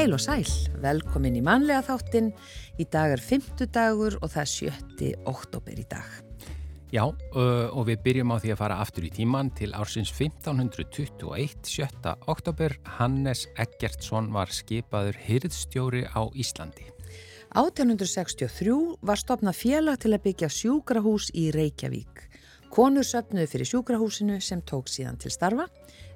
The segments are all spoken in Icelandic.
Heil og sæl, velkomin í manlega þáttin. Í dag er fymtudagur og það er sjötti oktober í dag. Já, uh, og við byrjum á því að fara aftur í tíman til ársins 1521, 7. oktober. Hannes Eggertsson var skipaður hyrðstjóri á Íslandi. 1863 var stopnað félag til að byggja sjúkrahús í Reykjavík. Konur söpnuðu fyrir sjúkrahúsinu sem tók síðan til starfa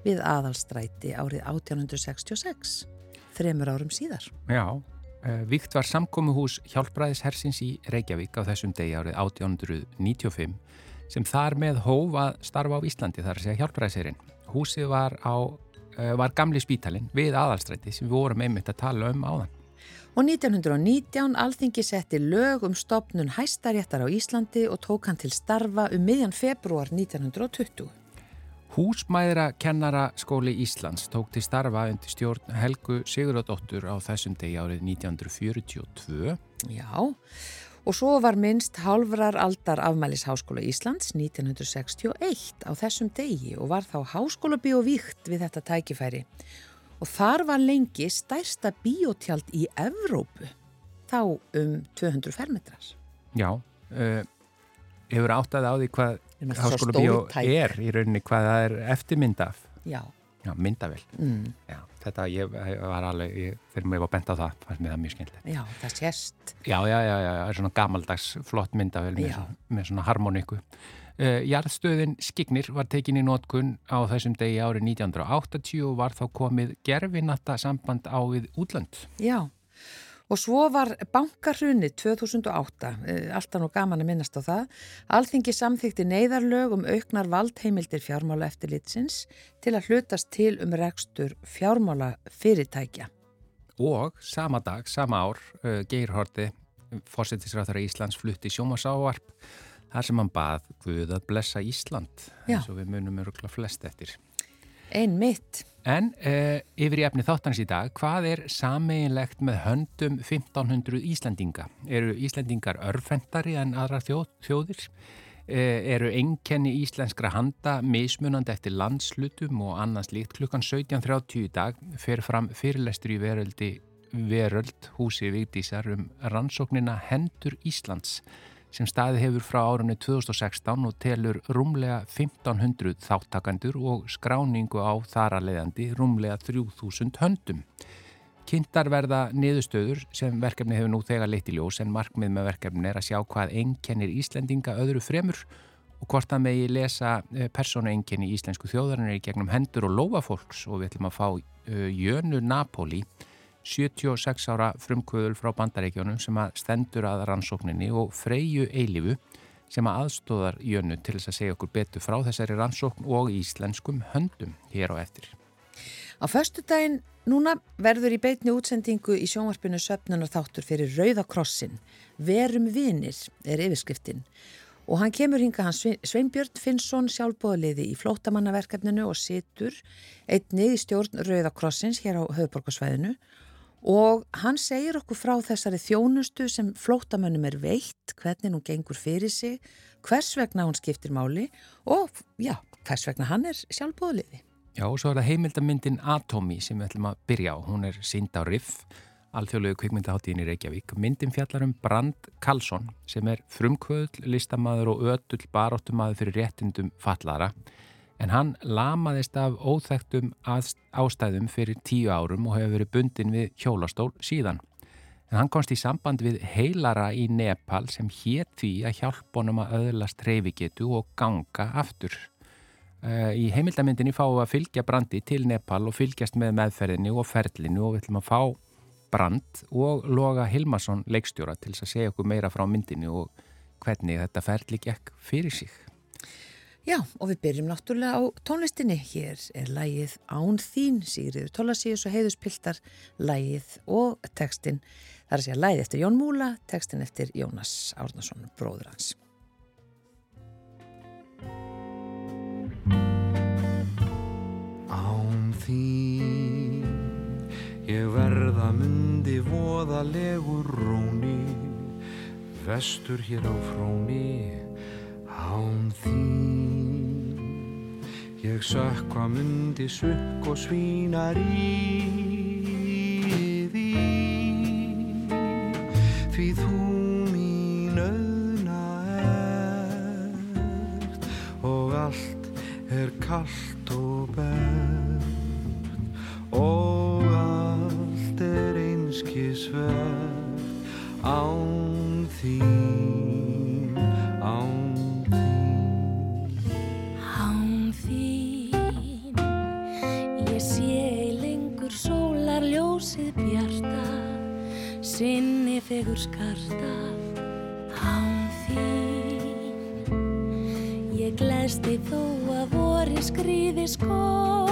við aðalstræti árið 1866, þremur árum síðar. Já, uh, Víkt var samkómuhús hjálpræðishersins í Reykjavík á þessum degi árið 1895 sem þar með hóf að starfa á Íslandi þar að segja hjálpræðisherrin. Húsið var, á, uh, var gamli spítalinn við aðalstræti sem við vorum einmitt að tala um áðan. Og 1919 alþingi setti lög um stopnun hæstaréttar á Íslandi og tók hann til starfa um miðjan februar 1920. Húsmæðra kennara skóli Íslands tók til starfa undir stjórn Helgu Sigurðardóttur á þessum degi árið 1942. Já, og svo var minnst halvrar aldar afmælis Háskóla Íslands 1961 á þessum degi og var þá háskóla bíóvíkt við þetta tækifæri. Og þar var lengi stærsta bíótjald í Evrópu, þá um 200 fermetrar. Já, uh, hefur áttað á því hvað Háskóla bíó er í rauninni hvað það er eftirmynda af. Já, Já, myndavel. mm, Já, þetta ég, ég var alveg, ég, þegar mér var bent á það, fannst mér það mjög skemmtilegt. já, það sést. Já, já, já, já, það er svona gamaldags flott myndavel með, með svona harmoniku. Uh, jarðstöðin Skignir var tekin í nótkun á þessum degi árið 1980 og var þá komið gerfinatta samband á við útlönd. Já, og svo var bankarhrunni 2008, eh, alltaf nú gaman að minnast á það, alþingi samþykti neyðarlög um auknar valdheimildir fjármála eftirlitsins til að hlutast til um rekstur fjármála fyrirtækja. Og sama dag, sama ár, uh, Geir Horti, fórsetisráþara Íslands, flutti sjómasávarp þar sem hann bað Guð að blessa Ísland, Já. eins og við munum örugla flest eftir. Ein mitt, En uh, yfir í efni þáttans í dag, hvað er sameinlegt með höndum 1500 Íslandinga? Eru Íslandingar örfendari en aðra þjóð, þjóðir? Uh, eru enkenni íslenskra handa mismunandi eftir landslutum og annars líkt klukkan 17.30 í dag fer fram fyrirlestur í veröldi Veröld húsi Vigdísar um rannsóknina Hendur Íslands sem staði hefur frá árunni 2016 og telur rúmlega 1500 þáttakandur og skráningu á þaraleiðandi rúmlega 3000 höndum. Kynntar verða niðurstöður sem verkefni hefur nú þegar leitt í ljós en markmið með verkefni er að sjá hvað einkennir Íslendinga öðru fremur og hvort það megi lesa persónu einkenni íslensku þjóðarinnar í gegnum hendur og lófafólks og við ætlum að fá uh, Jönu Napoli 76 ára frumkvöðul frá bandaríkjónum sem að stendur að rannsókninni og Freyju Eilifu sem að aðstóðar Jönu til þess að segja okkur betur frá þessari rannsókn og íslenskum höndum hér á eftir. á föstudaginn núna verður í beitni útsendingu í sjónvarpinu söpnunar þáttur fyrir Rauðakrossin. Verum vinir er yfirskriftin. Og hann kemur hinga hans Sveinbjörn Finnsson sjálfbóðliði í flótamannaverkefninu og situr einnig í stjórn Rauðakrossins hér á höfuborgarsvæðinu og hann segir okkur frá þessari þjónustu sem flótamönnum er veitt, hvernig hún gengur fyrir sig, hvers vegna hún skiptir máli og já, hvers vegna hann er sjálfbóðliði. Já, og svo er það heimildamyndin Atomi sem við ætlum að byrja á. Hún er sínd á Riff, alþjóðlegu kvikmyndaháttíðin í Reykjavík. Myndin fjallar um Brand Karlsson sem er frumkvöðl, listamaður og ötull baróttumaður fyrir réttindum fallara. En hann lamaðist af óþægtum ástæðum fyrir tíu árum og hefur verið bundin við hjólastól síðan. En hann komst í samband við heilara í Nepal sem hétt því að hjálpa honum að öðlast reyfigetu og ganga aftur. Uh, í heimildamindinni fáum við að fylgja brandi til Nepal og fylgjast með meðferðinni og ferlinu og við ætlum að fá brand og Loga Hilmarsson leikstjóra til að segja okkur meira frá myndinni og hvernig þetta ferli gekk fyrir sig. Já, og við byrjum náttúrulega á tónlistinni. Hér er lægið Án þín, Sigriður Tólasíus og Heiðus Piltar, lægið og textin. Það er að segja lægið eftir Jón Múla, textin eftir Jónas Árnason, bróður hans. Án þín ég verða myndi voðalegur róni vestur hér á fróni án þín Ég sökva myndi sukk og svínar í því. Því þú mín auðna ert Og allt er kallt og berg fegur skarta. Án þín, ég gleðst ei þó að voru skrýði skó.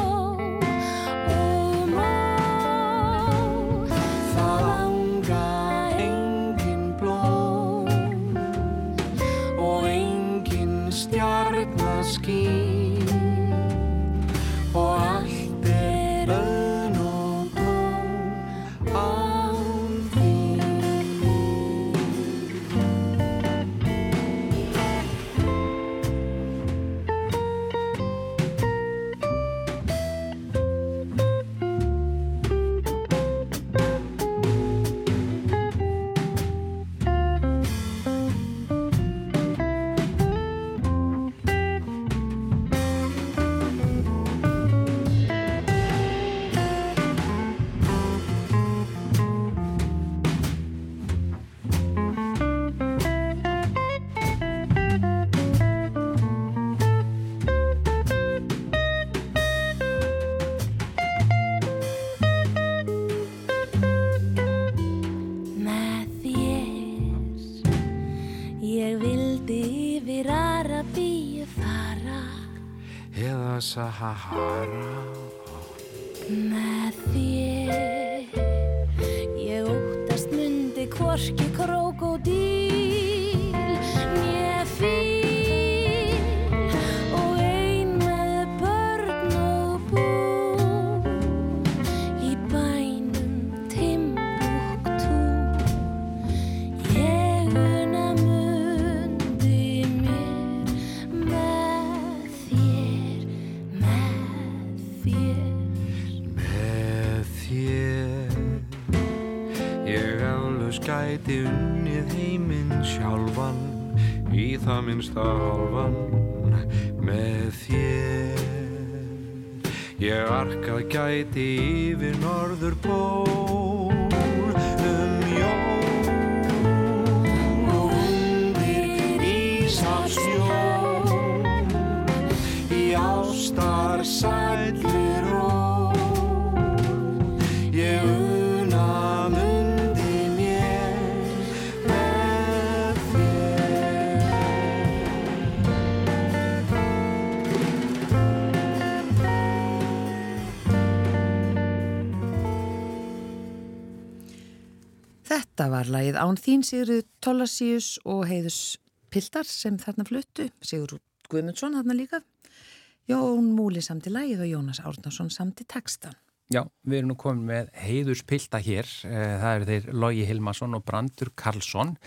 Sahara í það minnsta hálfan með þér. Ég arkað gæti yfir norður ból um jól og undir ísafsjó í ástar sælli Þetta var lagið Án þín Sigurður Tollasius og Heiðus Pildar sem þarna fluttu, Sigurður Guðmundsson þarna líka, Jón Múli samti lagið og Jónas Árnason samti textan. Já, við erum nú komin með heiðurspilta hér, Eh, það eru þeir Lógi Hilmarsson og Brandur Karlsson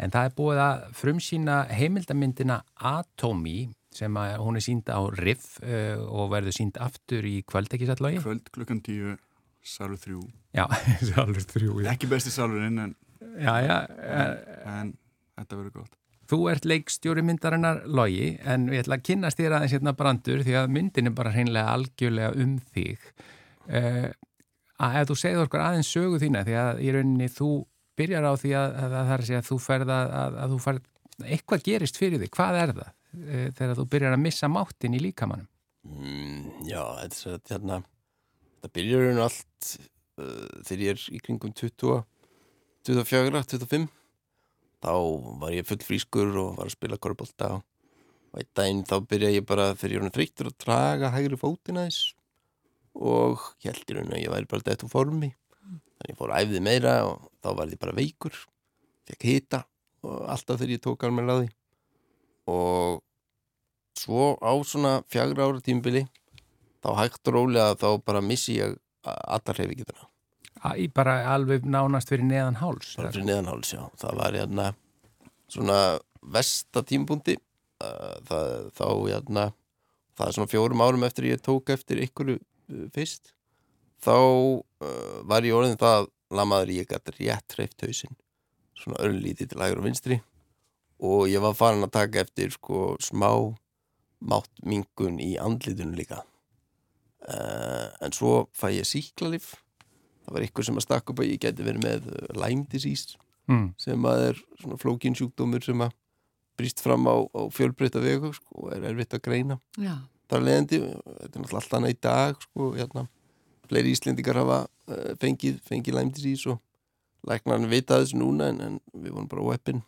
en það er búið að frumsýna heimildamyndina Atomi sem að hún er sínd á Riff eh, og verður sínd aftur í kvöld ekki satt Lógi? Kvöld klukkan tíu, salur þrjú. Já, sjálfur þrjú, já. Ekki besti salurinn en, Já, já, eh, en þetta verður gott. Þú ert leikstjóri myndarinnar Logi en við ætla að kynast þér aðeins hérna brandur því að myndin er bara hreinlega algjörlega um þig. Uh, að ef þú segir okkur aðeins sögu þína því að í rauninni þú byrjar á því að, að, að það er að segja að þú ferð að, að, að þú ferð, eitthvað gerist fyrir þig. Hvað er það uh, þegar þú byrjar að missa máttin í líkamannum? Mm, já, þetta er hérna, þetta byrjar og allt uh, þegar ég er í kringum 20, 24, 25 þá var ég full frískur og var að spila korfbólta og einn daginn þá byrja ég bara þegar ég er þreyttur að draga hægri fótina þess og ég held í raun að ég væri bara þetta úr formi. Þannig ég fór að æfði meira og þá var ég bara veikur. Fekk hita og alltaf þegar ég tók alveg laði og svo á svona fjagra ára tímbili þá hægt og rólega þá bara missi ég allar í bara alveg nánast fyrir neðan háls? bara fyrir neðanháls, já. Það var hérna svona versta tímbúndi það, þá hérna það er svona fjórum árum eftir ég tók eftir ykkur fyrst. Þá uh, var ég orðin það lamaður ég gæti rétt hreift hausinn svona örlítið til hægur og vinstri. Og ég var farin að taka eftir sko smá máttmingun í andlitunum líka en svo fæ ég síklarlif það var ykkur sem að stakka upp að ég geti verið með uh, Lyme disease mm. sem að er svona flókin sjúkdómur sem að brýst fram á, á fjölbreyta vegu sko, og er erfitt að greina. Já, þar leðandi, þetta er náttúrulega allt annað í dag sko, hérna, fleiri Íslendingar hafa uh, fengið, fengið Lyme disease og læknarinn vita þessu núna en, en við vorum bara óeppin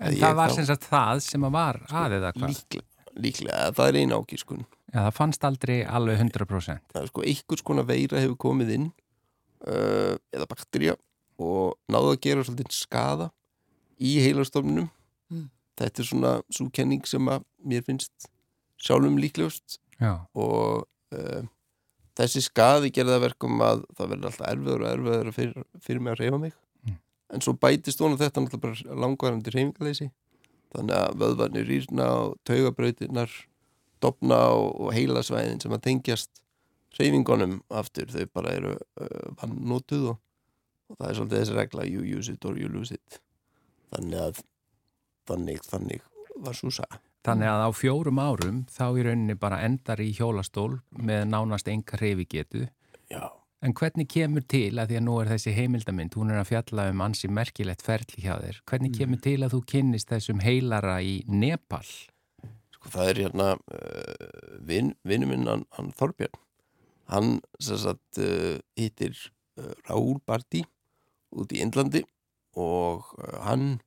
En Ég það var þá- sem sagt það sem að var að eða hvað? líklega, líklega, það er eina ákískun Já, það fannst aldrei alveg 100%. það er sko einhvers konar veira hefur komið inn uh, eða bakterja og náðu að gera svolítið skada í heilastofnunum Mm. þetta er svona svo kenning sem að mér finnst sjálfum líklegust Já, og uh, þessi skaði gerða verkum að það verður alltaf erfiður og erfiður fyrir, fyrir mig að reyfa mig Mm. en svo bætist vona þetta náttúrulega bara langvarandi reyfingaleysi þannig að vöðvarnir rýrna og taugabrautirnar dopna og, og heilasvæðin sem að tengjast reyfingunum aftur þau bara eru uh, vannótuð og, og það er svolítið þessi regla you use it or you lose it. Þannig að þannig, þannig var svo saga þannig að á fjórum árum þá í rauninni bara endar í hjólastól með nánast enga reyfigetu. já, En hvernig kemur til, að því að nú er þessi heimildamind, hún er að fjalla um ansi merkilegt ferli hjá þér, hvernig kemur til að þú kynnist þessum heilara í Nepal? sko það er hérna uh, vin, vinnu minn hann, hann Þorbjörn hann sem sagt uh, hittir uh, Raúl Barti út í Indlandi og uh, hann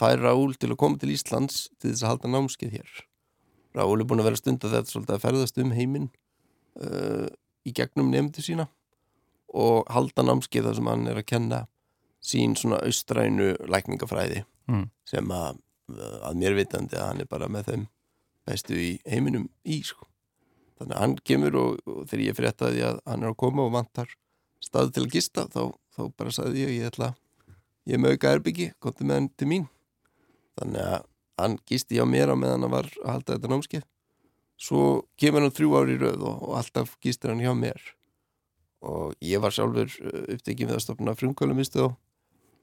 fær Raúl til að koma til Íslands til þess að halda námskeið hér. Raúl er búin að vera stund að þetta svolítið að ferðast um heiminn uh, í gegnum nefndu sína og halda námskeið þar sem hann er að kenna sín svona austrænu lækningafræði Mm. sem að, að mér vitandi að hann er bara með þeim bestu í heiminum í sko. þannig að hann kemur og, og þegar ég fréttaði að hann er að koma og vantar stað til að gista þá, þá bara sagði ég ég ætla ég með auka erbyggi, komdu með hann til mín þannig að hann gisti hjá mér á meðan hann var að halda þetta námskeið svo kemur hann þrjú ári í röð og, og alltaf gistir hann hjá mér og ég var sjálfur uh, upptekið við að stopna frumkvælumistu á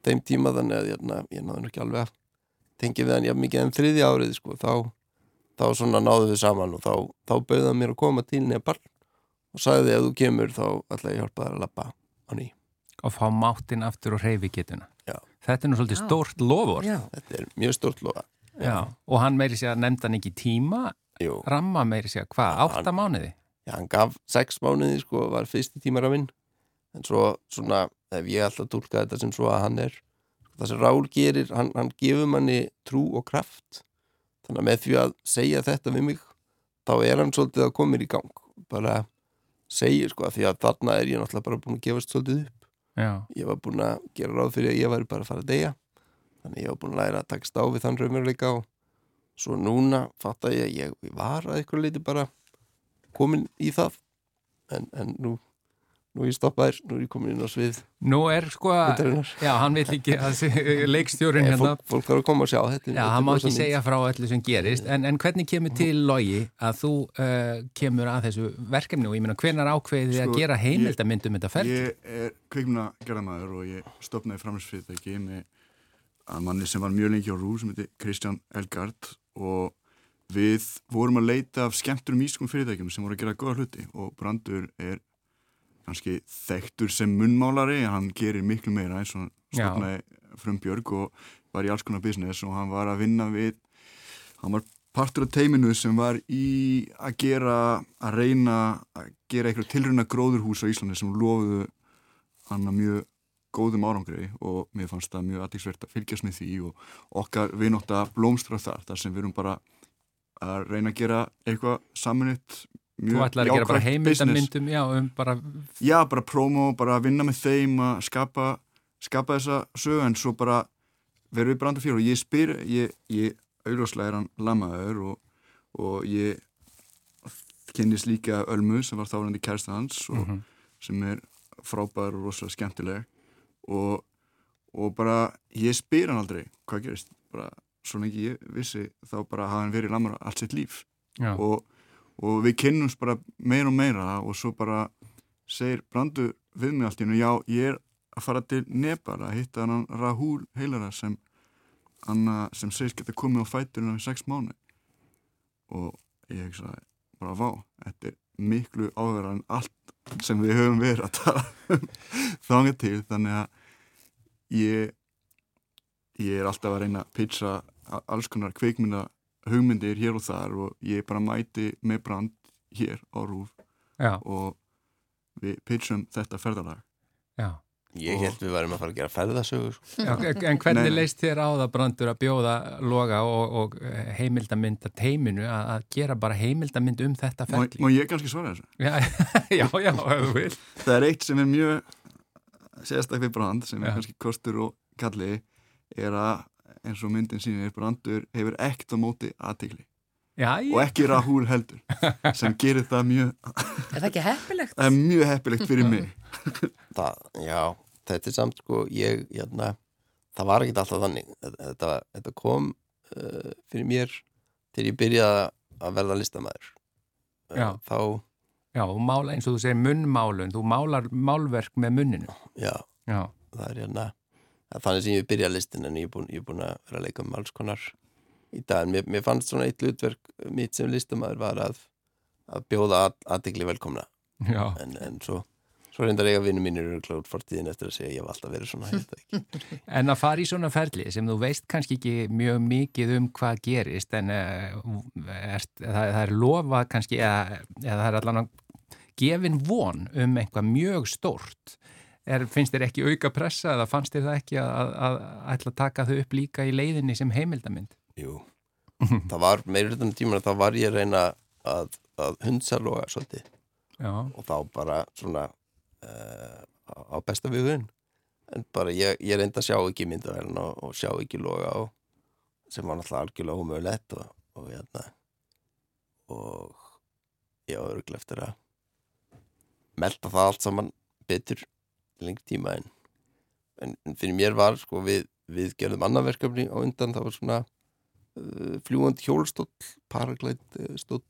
þeim tíma þannig að hérna, ég náði nú ekki alveg að tengja við hann jafn mikið en þriðja árið sko, þá, þá svona náðu við saman og þá, þá bauði hann mér að koma til Nepal og sagði ef þú kemur þá ætla ég að hjálpa þær að lappa á ný Og fá máttinn aftur og reyfigetuna. Já. Þetta er nú svolítið Já. stórt lofur. já, þetta er mjög stort lofa. Og hann meiri sér að nefnda hann ekki tíma, Jú, ramma meiri sér hvað, Já, átta mánuði? Já, hann gaf sex mánuði sko, var fyrsti tímarafinn en svo svona, ef ég alltaf tólka þetta sem svo að hann er það sem Rál gerir, hann, hann gefur manni trú og kraft. Þannig að með því að segja þetta við mig þá er hann svolítið að koma mér í gang. Bara segja sko því að þarna er ég náttúrulega bara búin að gefast svolítið upp. Já. ég var búin að gera ráð fyrir að ég væri bara að fara að deyja. Þannig ég var búin að læra að takast á við þann raunveruleika og svo núna fatta ég að ég, var að eitthvað leiti bara komin í það. En, en nú nú er ég stoppaður, nú er ég komin inn á svið Nú er sko að, já, hann vil ekki að leikstjórin hérna, fólk, fólk þarf að koma og sjá þetta já, hann má ekki segja frá öllu sem gerist, en, en hvernig kemur til logi að þú uh, kemur að þessu verkefni? Og ég meina hvenar ákveðið þið að Sko, gera ég- heimildamyndum þetta ferð? Ég er kvikmuna gerðamæður og ég stopnaði framhersfyrirtæki með að manni sem var mjög lengi á Rú sem heiti Kristján Elgard og við vorum að leita af skemmturum ískum fyrirtækjum sem voru að gera góða hluti og Brandur er kannski þekktur sem munnmálari en hann gerir miklu meira eins og hann Já. stopnaði frumbjörg og var í alls konar business og hann var að vinna við hann var partur af teiminu sem var í að gera að reyna að gera eitthvað tilruna gróðurhús á Íslandi sem lofuðu hann að mjög góðum árangri og mér fannst það mjög aðtíksvert að fylgjast með því og okkar við að blómstra þar þar sem við erum bara að reyna að gera eitthvað saminutt Þú ætlar að gera bara heimildamyndum, já, um bara, Já, bara promo, bara að vinna með þeim að skapa, skapa þessa sögu en svo bara verður við branda fyrir. Og ég spyr, ég, ég auðvitað er hann lamaður og, og ég kynnist líka Ölmu sem var þáverandi kærsta hans og Mhm. sem er frábær og rosa skemmtileg. Og, og bara ég spyr hann aldrei hvað gerist? Bara svo lengi ég vissi þá bara hafa hann verið lamar allt sitt líf. Og, og við kynnumst bara meira og meira og svo bara segir Brandur við mig allt í hennu, já, ég er að fara til Nepal að hitta hann Rahul heilara sem, anna, sem segist geta komið á fæturinn í sex mánu og ég hugsaði bara vá, þetta er miklu áverðar en allt sem við höfum verið að tala um þangað til. Þannig að ég ég er alltaf að reyna að pitcha a- alls konar kveikmynda hugmyndir hér og þar og ég bara mæti með brand hér á Rúf Já, og við pitchum þetta ferðalag já. Ég held við varum að fara að gera ferðasögur sko. Já, en hvernig Nei. leist þér á það brandur að bjóða loga og, og heimildamynda teiminu að, að gera bara heimildamynd um þetta má, ferli? má ég kannski svara þessu? Já, já, já, ef þú vil. Það er eitt sem er mjög sérstak við brand sem er Já. kannski kostur og kalli er að eins og myndin sínir brandur hefur ekkert á móti aðtikli Já, og ekki Rahul heldur sem gerir það mjög Er það ekki heppilegt? það er mjög heppilegt fyrir mig. Það, Já, þetta er samt sko ég, hérna, það var ekki alltaf þannig. Þetta, þetta kom uh, fyrir mér til ég byrjaði að verða listamæður uh, Já. Þá, já, og mála eins og þú segir munnmálun, þú málar málverk með munninu. já, Já, það er hérna þannig sem ég byrja listin en ég er búin, ég er búin að vera að leika með alls konar í dag. En mér, mér fannst svona eitt hlutverk mitt sem listamæður var að, að bjóða aðdegli velkomna. En, en svo, svo reyndar eiga vinnu mínir eru klátt fortíðin eftir að segja að ég hef alltaf verið svona ekki. En að fara í svona ferli sem þú veist kannski ekki mjög mikið um hvað gerist en uh, er, það, það er lofað kannski eða, eða það er allan að gefin von um einhvað mjög stórt. Er, finnst þér ekki auka pressa eða fannst þér það ekki að, að, að ætla að taka þau upp líka í leiðinni sem heimildamind? Jú, það var meira hlutan tíma þá var ég reyna að, að hundsa loga svolítið. Já, og þá bara svona uh, á besta viðun en bara ég, ég reyndi að sjá ekki myndavelin og, og sjá ekki loga og, sem var náttúrulega algjörlega ómögulegt og, og hérna. Og ég var örgulega eftir að melda það allt saman betur lengt tíma en, en, en fyrir mér var sko við, við gerðum annað verkefni á undan það var svona uh, fljúandi hjólstóll paraglætt uh, stóll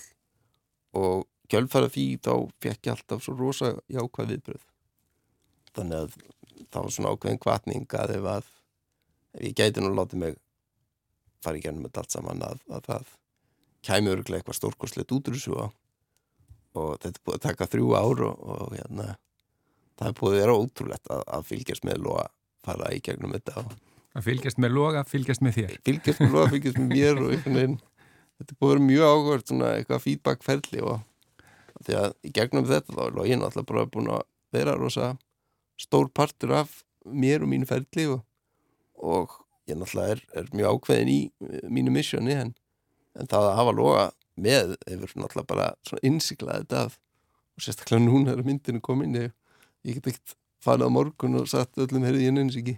og kjölfæra því þá fekk ég alltaf svo rosa jákvæð viðbröð þannig að það var svona ákveðin kvatning að ef að ef ég gæti nú látið mig fara í gennum þetta allt saman að, að það kæmi örgulega eitthvað stórkostlegt út úr þessu og, og þetta búið að taka þrjú ár og, og hérna það er búið að vera ótrúlegt að, að fylgjast með og að fara í gegnum þetta og að fylgjast með loga, fylgjast með þér. fylgjast með loga, fylgjast með mér og einhvern veginn þetta er búið að vera mjög ágvörð svona eitthvað feedbackferli og því að í gegnum þetta þá er login alltaf bara búin að vera rosa stór partur af mér og mínu ferli og, og ég náttúrulega er, er mjög ákveðin í eh, mínu missjóni en, en það að hafa loga með hefur náttúrulega bara svona innsiklað þetta af og sérstaklega núna er myndinu komin ég, ég get ekkert farið á morgun og sagt öllum heyrði ég neins ekki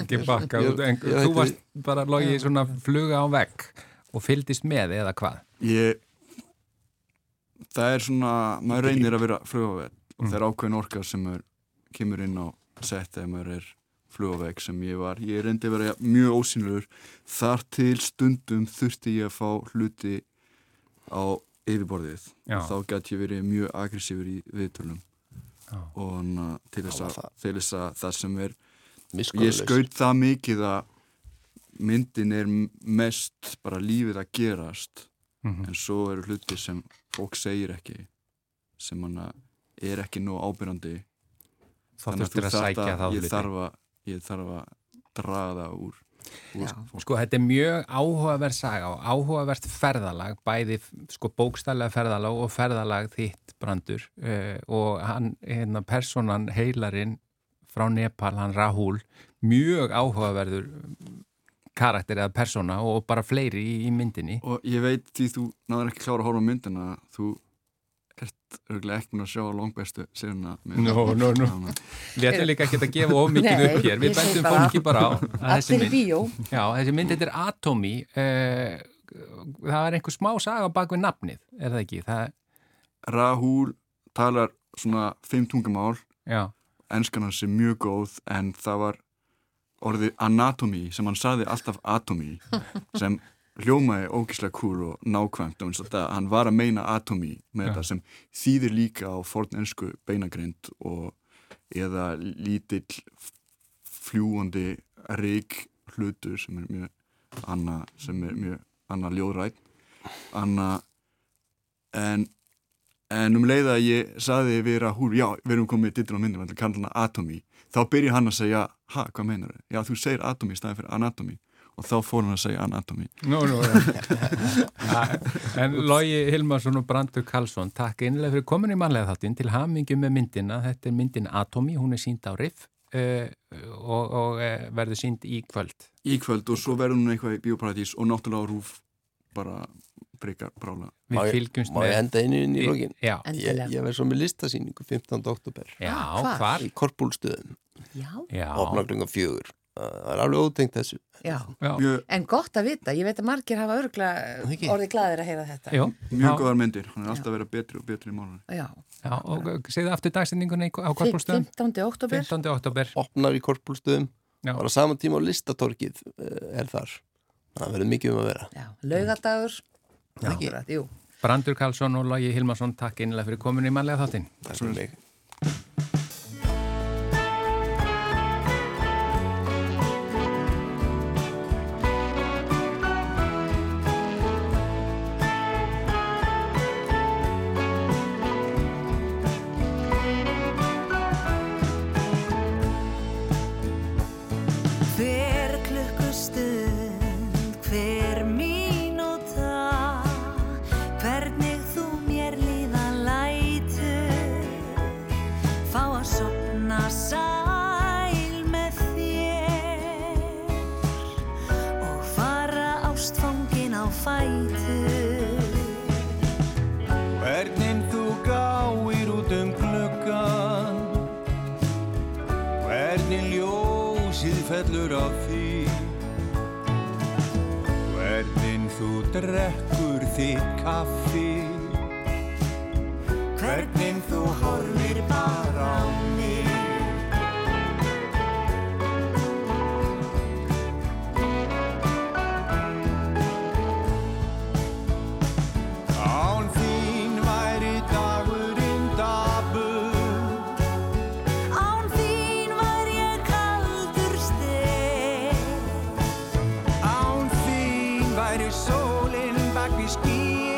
Ekki bakka, þú varst bara logið svona fluga á vegg og fylgdist með eða hvað? ég það er svona, maður reynir að vera flugavegg og Mm. það er ákveðin orka sem er, kemur inn á sett ef maður er flugavegg sem ég var ég reyndi að vera mjög ósynlegur þar til stundum þurfti ég að fá hluti á yfirborðið Já. þá gæti ég verið mjög aggressífur í viðtölum. Og hana, til, þess að, þess að það sem er ég skaut það mikið að myndin er mest bara lífið að gerast. Mm en svo eru hluti sem fólk segir ekki sem hana er ekki nóg ábyrjandi þurftir að sækja þá ég hluti. þarf að, ég þarf að draga það úr. Sko, þetta er mjög áhugaverð saga og áhugavert ferðalag, bæði sko bókstælega ferðalag og ferðalag þitt brandur uh, og hann, hérna, personan heilarinn frá Nepal, hann Rahul, mjög áhugaverður karakter eða persona og bara fleiri í, í myndinni. og ég veit því þú náður ekki klára að horfa á myndina þú ert örgulega ekki búin að sjá langbestu séruna Nó, nó, nó. Við ætlum líka ekki að gefa of mikið upp hér, við bara- fólki bara á að þessi mynd, já, þessi mynd þetta er Atomy, uh, það er einhver smá saga bak við nafnið, er það ekki? Það, Rahul talar svona fimm tungumál. Já, enskan hans er mjög góð en það var orðið anatomy sem hann saði alltaf atomy sem hljómaði ógíslega kúl og nákvæmt og þetta, hann var að meina atomy með Já. þetta sem þýðir líka á fornensku beinagrind og eða lítill fljúandi rík hlutur sem er mjög annað, sem er mjög annað ljóðrætt annað en en um leið að ég saði við Rahul, já, við erum komið dittur á myndum, við kallum hana Atomy þá byrja hann að segja, ha, hvað meinar þau? Já, þú segir Atomy í staðin fyrir Anatomy og þá fór hann að segja Anatomy. Nú, nú, ja. En Lógi Hilmarsson og Brandur Karlsson takk einlega fyrir komin í manlega þáttinn til hamingi með myndina, þetta er myndin Atomy hún er sínd á Riff uh, og, og uh, verður sínd í kvöld. Í kvöld og svo verður hún eitthvað í Bíóparadís og náttúrulega Rúf bara frekar brála Við Má ég- fylgjumst Má ég henda einu inn í lógin? Já, Ég, Endilega. ég verð svo með listasýningu 15. oktober já, Ah, hvar? í Korpúlstöðum, Já, Já, opna klunga fjögur það er alveg ótengt þessu já. já, En gott að vita, ég veit að margir hafa örgla orðið glaðir að heyra þetta. Jú, mjög já, góðar myndir hann er alltaf að vera betri og betri í málunum Já. já, og segðu aftur dagsendingunni á Korpúlstöðum 15. oktober. 15. oktober opnar í Korpúlstöðum Já. bara saman tíma á listatorkið eh, er þar það verður mikið um að vera Já, laugadagur. Já. Brandur Karlsson og Lógi Hilmarsson takk einlega fyrir komin í manlega þáttinn sólinn bak við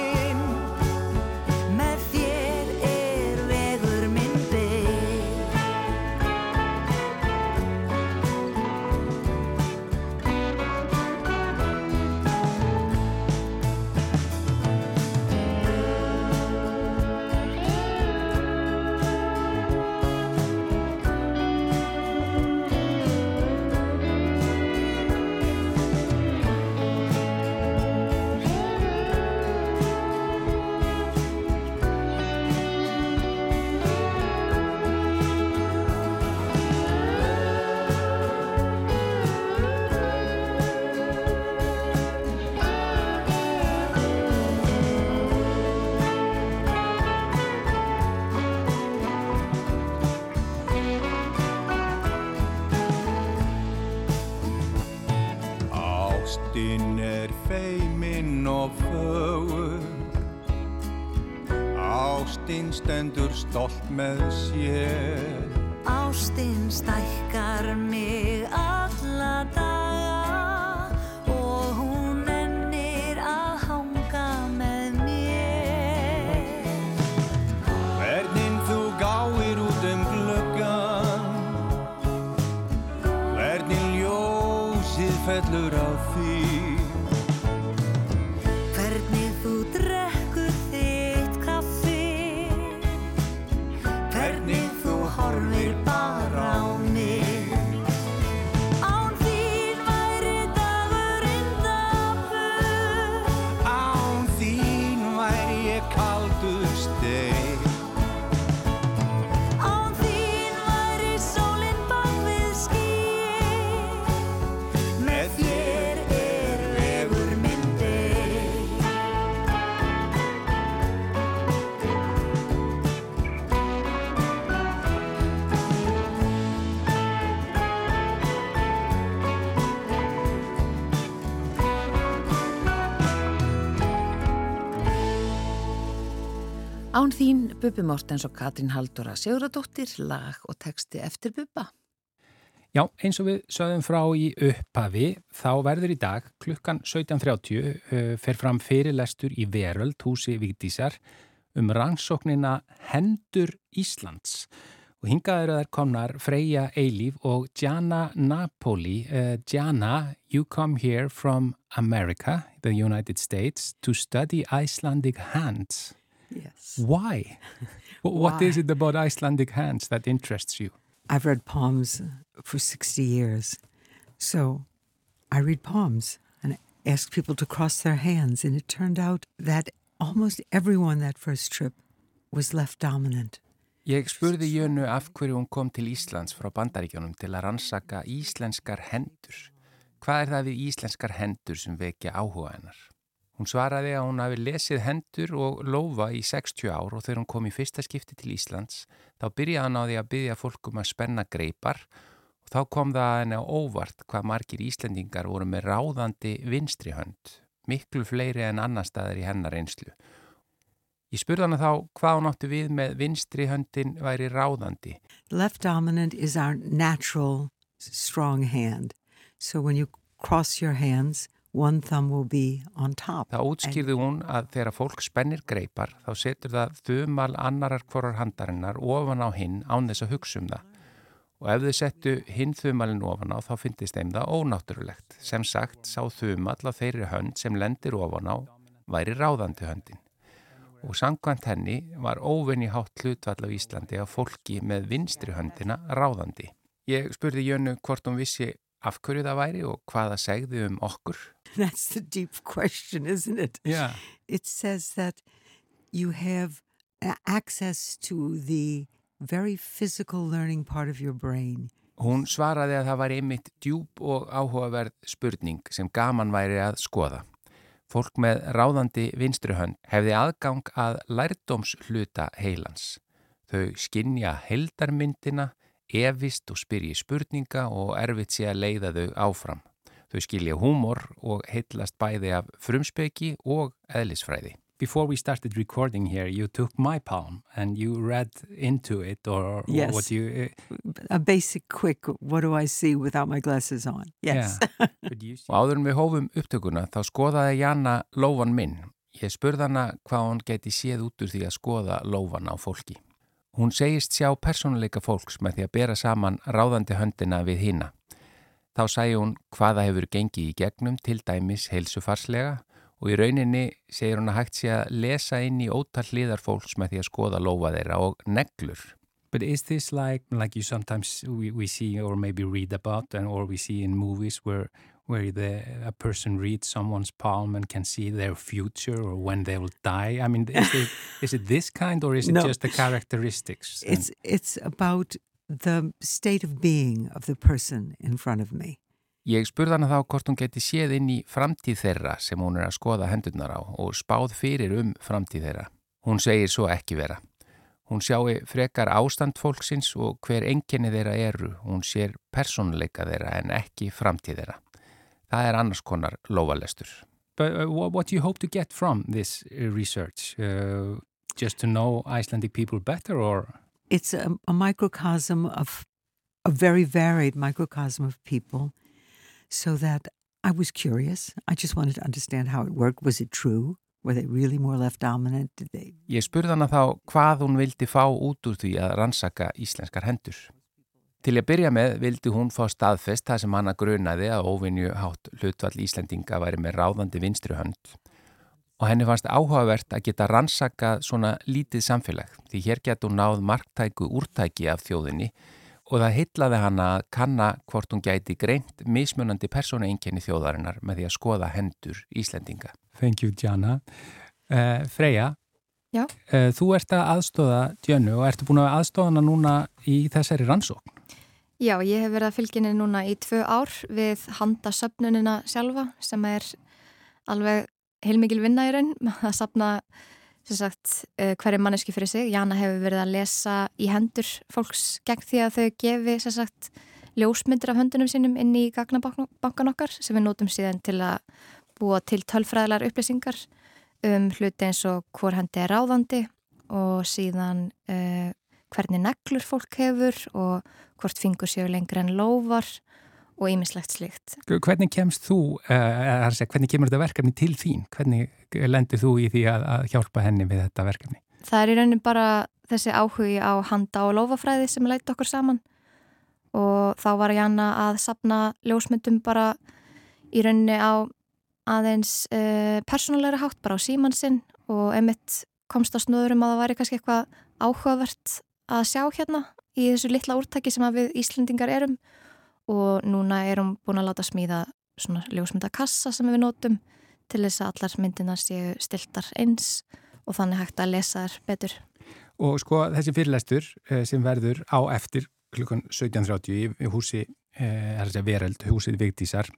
see. Án þín Bubi Mortens og Katrín Halldóra Siguradóttir, lag og texti eftir Bubba. Já, eins og við sögðum frá í upphafi, þá verður í dag klukkan 17.30 uh, fer fram fyrirlestur í Veröld, húsi Vigdísar, um rannsóknina Hendur Íslands. Og hingað eru þær komnar Freyja Eilíf og Gianna Napoli. Uh, Gianna, you come here from America, the United States, to study Icelandic hands. Yes. Why? Wh- What Why? is it about Icelandic hands that interests you? I've read poems for 60 years. So I read poems and ask people to cross their hands. And it turned out that almost everyone that first trip was left dominant. Ég spurði Jönu af hverju hún kom til Íslands frá bandaríkjónum til að rannsaka íslenskar hendur. Hvað er það við íslenskar hendur sem vekja áhuga hennar? Hún svaraði að hún hafi lesið hendur og lofa í 60 ár og þegar hún kom í fyrsta skipti til Íslands þá byrjaði hann á því að byggja fólkum að spenna greipar og þá kom það henni á óvart hvað margir Íslendingar voru með ráðandi vinstri hönd, miklu fleiri en annar staðar í hennar einslu. Ég spurði hana þá hvað hún átti við með vinstri höndin væri ráðandi. Left dominant is our natural strong hand. So when you cross your hands, one thumb will be on top. Það útskýrði hún að þegar fólk spennir greipar þá setur það þumal annarar hvorar handarinnar ofan á hinn án þess að hugsa um það. Og ef þau settu hinn þumalinn ofan á þá finnist þeim það ónáttúrulegt. Sem sagt sá þumal á þeirri hönd sem lendir ofan á væri ráðandi höndin. Og sangkvæmt henni var óvinni hátt hlutvall á Íslandi að fólki með vinstri höndina ráðandi. Ég spurði Jönu hvort hún vissi af hverju það væri og hvað það segði um okkur. That's the deep question, isn't it? Já. It says that you have access to the very physical learning part of your brain. Hún svaraði að það var einmitt djúb og áhugaverð spurning sem gaman væri að skoða. Fólk með ráðandi vinstruhönd hefði aðgang að lærdómshluta heilans. Þau skinja heldarmyndina, efist og spyrji spurninga og erfitt sé að leiða þau áfram. Þau skilja húmor og heillast bæði af frumspeki og eðlisfræði. Before we started recording here, you took my palm and you read into it or, or Yes. what you... A basic quick, what do I see without my glasses on? Yes. Yeah. Og áður en við hófum upptökuna þá skoðaði Janna lófan minn. Ég spurði hana hvað hún geti séð út úr því að skoða lófan á fólki. Hún segist sjá persónuleika fólks með því að bera saman ráðandi höndina við hína. Þá sæði hún hvaða hefur gengið í gegnum til dæmis heilsufarslega og í rauninni segir hún að hægt sé að lesa inn í ótal hliðar fólks með því að skoða lófa þeirra og neglur. But is this like like you sometimes we, we see or maybe read about and or we see in movies where where the a person reads someone's palm and can see their future or when they will die? I mean, is it is it this kind or is it No. just the characteristics? and- It's, it's about the state of being of the person in front of me. Ég spurði hana þá hvort hún geti séð inn í framtíð þeirra sem hún er að skoða hendurnar á og spáð fyrir um framtíð þeirra. Hún segir svo ekki vera. Hún sjáu frekar ástand fólksins og hver enginni þeirra eru. Hún sér persónuleika þeirra en ekki framtíð þeirra. Það er annars konar lóvalestur. But uh, what, do you hope to get from this uh, research? Uh, just to know Icelandic people better or... It's a, a microcosm of a very varied microcosm of people, so that I was curious. I just wanted to understand how it worked. Was it true? Were they really more left dominant? Did they? Ég spurði hana þá hvað hún vildi fá út úr því að rannsaka íslenskar hendur. Til að byrja með vildi hún fá staðfest það sem hana grunaði að óvinju hátt hlutvall Íslendinga væri með ráðandi vinstri hönd. Og henni fannst áhugavert að geta rannsakað svona lítið samfélag því hér getur hún náð marktæku úrtæki af þjóðinni og það heitlaði hana að kanna hvort hún gæti greint mismunandi persónuenginni þjóðarinnar með því að skoða hendur Íslendinga. Thank you, Jana. Uh, Freyja, Já. uh, þú ert að aðstóða Djönu og ertu búin að aðstóða hana núna í þessari rannsókn? Já, ég hef verið að fylginni núna í tvö ár við handasöfnunina sjálfa sem er alveg heilmikil vinna í raun að sapna sagt uh, hverju manneski fyrir sig. Jana hefur verið að lesa í hendur fólks gegn því að þau gefi sagt ljósmyndir af höndunum sínum inn í gagnabankan okkar sem við nótum síðan til að búa til tölfræðilegar upplýsingar um hluti eins og hvor hendi er ráðandi og síðan uh, hvernig neglur fólk hefur og hvort fingur séu lengur en lófar og ýmislegt slíkt. Hvernig kemst þú, uh, segja, hvernig kemur þetta verkefni til þín? Hvernig lendir þú í því að, að hjálpa henni við þetta verkefni? Það er í raunin bara þessi áhugi á handa og lófafræði sem leiti okkur saman og þá var Janna að sapna ljósmyndum bara í rauninni á aðeins uh, persónulegra hátt bara á símansinn og emitt komst á snöðurum að það væri kannski eitthvað áhugavert að sjá hérna í þessu litla úrtaki sem við Íslendingar erum og núna erum búin að láta smíða svona ljósmyndakassa sem við notum til þess að allar myndinar séu stiltar eins og þannig hægt að lesa þær betur. Og sko þessi fyrirlestur sem verður á eftir klukkan 17.30 í húsi, að vereld, húsið Vigdísar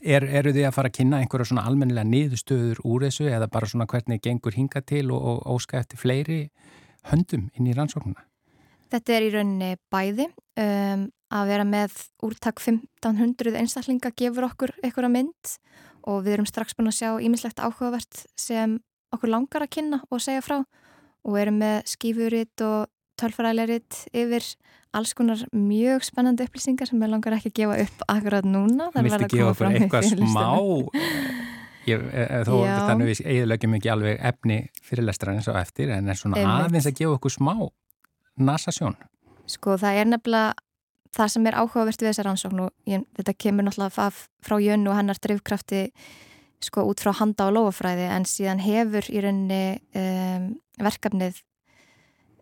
Er, eru þið að fara að kynna einhverja svona almennilega niðurstöður úr þessu eða bara svona hvernig gengur hinga til og, og óska eftir fleiri höndum inn í rannsóknuna? Þetta er í rauninni bæði um, að vera með úrtak 1500 einstaklinga gefur okkur einhverja mynd og við erum strax búin að sjá ímislegt áhugavert sem okkur langar að kynna og segja frá og erum með skífuritt og tölfræðileritt yfir alls konar mjög spennandi upplýsingar sem ég langar ekki að gefa upp akkurat núna. Það viltu gefa okkur eitthvað smá ég, e, e, þó þannig við eiginlegjum ekki alveg efni fyrirlestrar eins og eftir en er svona Einmitt. aðeins að gefa okkur smá nasasjón. Sko það er nefnilega það sem er áhugavert við þessar rannsókn og ég, þetta kemur náttúrulega frá Jönn og hennar drivkrafti sko út frá handa og lofafræði en síðan hefur í rauninni um, verkefnið